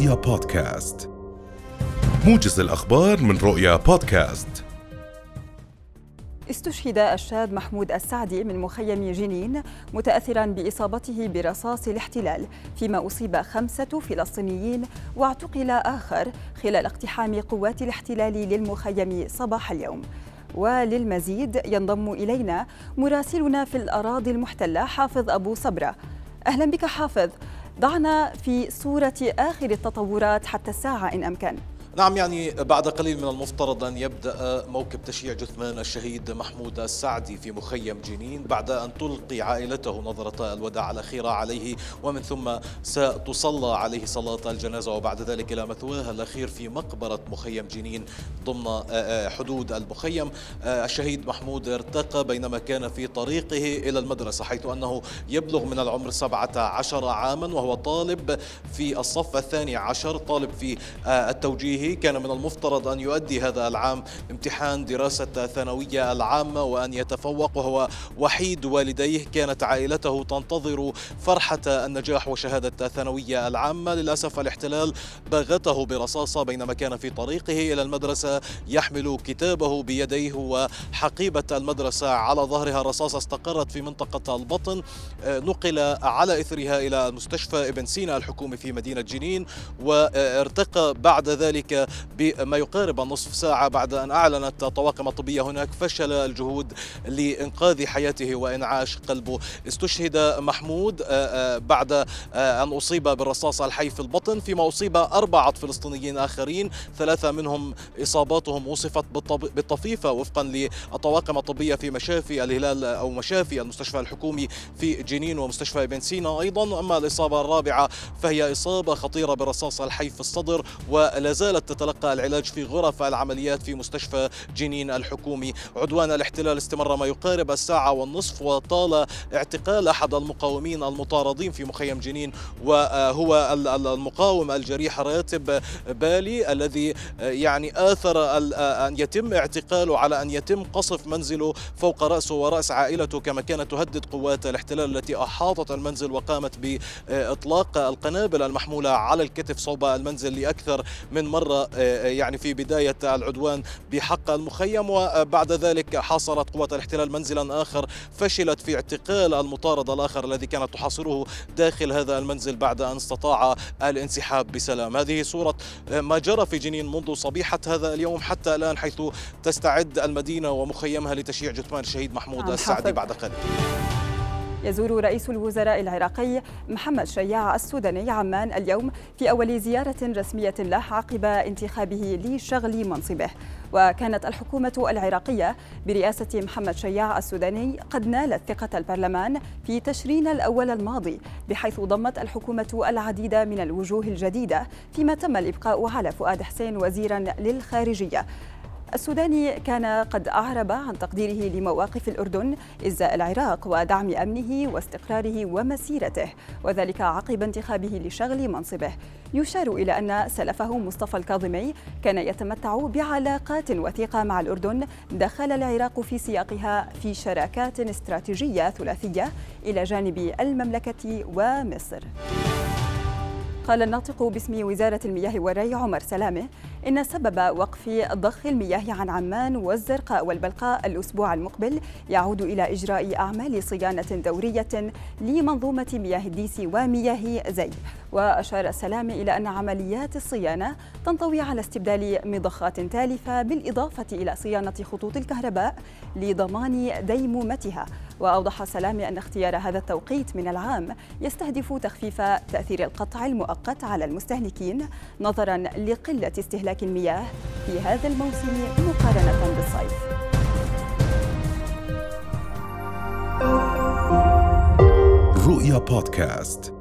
رؤيا بودكاست. موجز الأخبار من رؤيا بودكاست. استشهد الشاب محمود السعدي من مخيم جنين متاثرا بإصابته برصاص الاحتلال فيما أصيب خمسة فلسطينيين واعتقل آخر خلال اقتحام قوات الاحتلال للمخيم صباح اليوم. وللمزيد ينضم إلينا مراسلنا في الأراضي المحتلة حافظ أبو صبرة. أهلا بك حافظ. ضعنا في صورة آخر التطورات حتى الساعة إن أمكن. نعم يعني بعد قليل من المفترض أن يبدأ موكب تشييع جثمان الشهيد محمود السعدي في مخيم جنين بعد أن تلقي عائلته نظرة الوداع الأخيرة عليه ومن ثم ستصلى عليه صلاة الجنازة وبعد ذلك إلى مثواه الأخير في مقبرة مخيم جنين ضمن حدود المخيم. الشهيد محمود ارتقى بينما كان في طريقه إلى المدرسة حيث أنه يبلغ من العمر 17 عاما وهو طالب في الصف الثاني عشر طالب في التوجيه كان من المفترض أن يؤدي هذا العام امتحان دراسة الثانوية العامة وأن يتفوق وهو وحيد والديه. كانت عائلته تنتظر فرحة النجاح وشهادة الثانوية العامة. للأسف الاحتلال باغته برصاصة بينما كان في طريقه إلى المدرسة يحمل كتابه بيديه وحقيبة المدرسة على ظهرها. رصاصة استقرت في منطقة البطن نقل على إثرها إلى مستشفى ابن سينا الحكومي في مدينة جنين وارتقى بعد ذلك ذلك بما يقارب النصف ساعة بعد أن أعلنت الطواقم الطبية هناك فشل الجهود لإنقاذ حياته وإنعاش قلبه. استشهد محمود آه، آه، بعد آه، أن أصيب بالرصاص الحي في البطن فيما أصيب أربعة فلسطينيين آخرين ثلاثة منهم إصاباتهم وصفت بالطفيفة وفقا للطواقم الطبية في مشافي الهلال أو مشافي المستشفى الحكومي في جنين ومستشفى ابن سينا. أيضا أما الإصابة الرابعة فهي إصابة خطيرة بالرصاص الحي في الصدر ولا زالت تتلقى العلاج في غرف العمليات في مستشفى جنين الحكومي. عدوان الاحتلال استمر ما يقارب الساعة والنصف وطال اعتقال أحد المقاومين المطاردين في مخيم جنين وهو المقاوم الجريح راتب بالي الذي يعني آثر أن يتم اعتقاله على أن يتم قصف منزله فوق رأسه ورأس عائلته كما كانت تهدد قوات الاحتلال التي أحاطت المنزل وقامت بإطلاق القنابل المحمولة على الكتف صوب المنزل لأكثر من مرة. مرة آه، يعني في بداية العدوان بحق المخيم وبعد ذلك حاصرت قوات الاحتلال منزلا آخر فشلت في اعتقال المطارد الآخر الذي كانت تحاصره داخل هذا المنزل بعد أن استطاع الانسحاب بسلام. هذه صورة آه، ما جرى في جنين منذ صبيحة هذا اليوم حتى الآن حيث تستعد المدينة ومخيمها لتشييع جثمان الشهيد محمود نعم، السعدي بعد قليل. يزور رئيس الوزراء العراقي محمد شياع السوداني عمان اليوم في أول زيارة رسمية له عقب انتخابه لشغل منصبه. وكانت الحكومة العراقية برئاسة محمد شياع السوداني قد نالت ثقة البرلمان في تشرين الأول الماضي بحيث ضمت الحكومة العديد من الوجوه الجديدة فيما تم الإبقاء على فؤاد حسين وزيرا للخارجية. السوداني كان قد أعرب عن تقديره لمواقف الأردن إزاء العراق ودعم أمنه واستقراره ومسيرته وذلك عقب انتخابه لشغل منصبه. يشار إلى أن سلفه مصطفى الكاظمي كان يتمتع بعلاقات وثيقة مع الأردن دخل العراق في سياقها في شراكات استراتيجية ثلاثية إلى جانب المملكة ومصر. قال الناطق باسم وزارة المياه والري عمر سلامه إن سبب وقف ضخ المياه عن عمان والزرقاء والبلقاء الأسبوع المقبل يعود إلى إجراء أعمال صيانة دورية لمنظومة مياه الديس ومياه زي وأشار سلامه إلى أن عمليات الصيانة تنطوي على استبدال مضخات تالفة بالإضافة إلى صيانة خطوط الكهرباء لضمان ديمومتها. وأوضح سلامه أن اختيار هذا التوقيت من العام يستهدف تخفيف تأثير القطع المؤقت على المستهلكين نظرا لقلة استهلاك المياه في هذا الموسم مقارنة بالصيف. رؤيا بودكاست.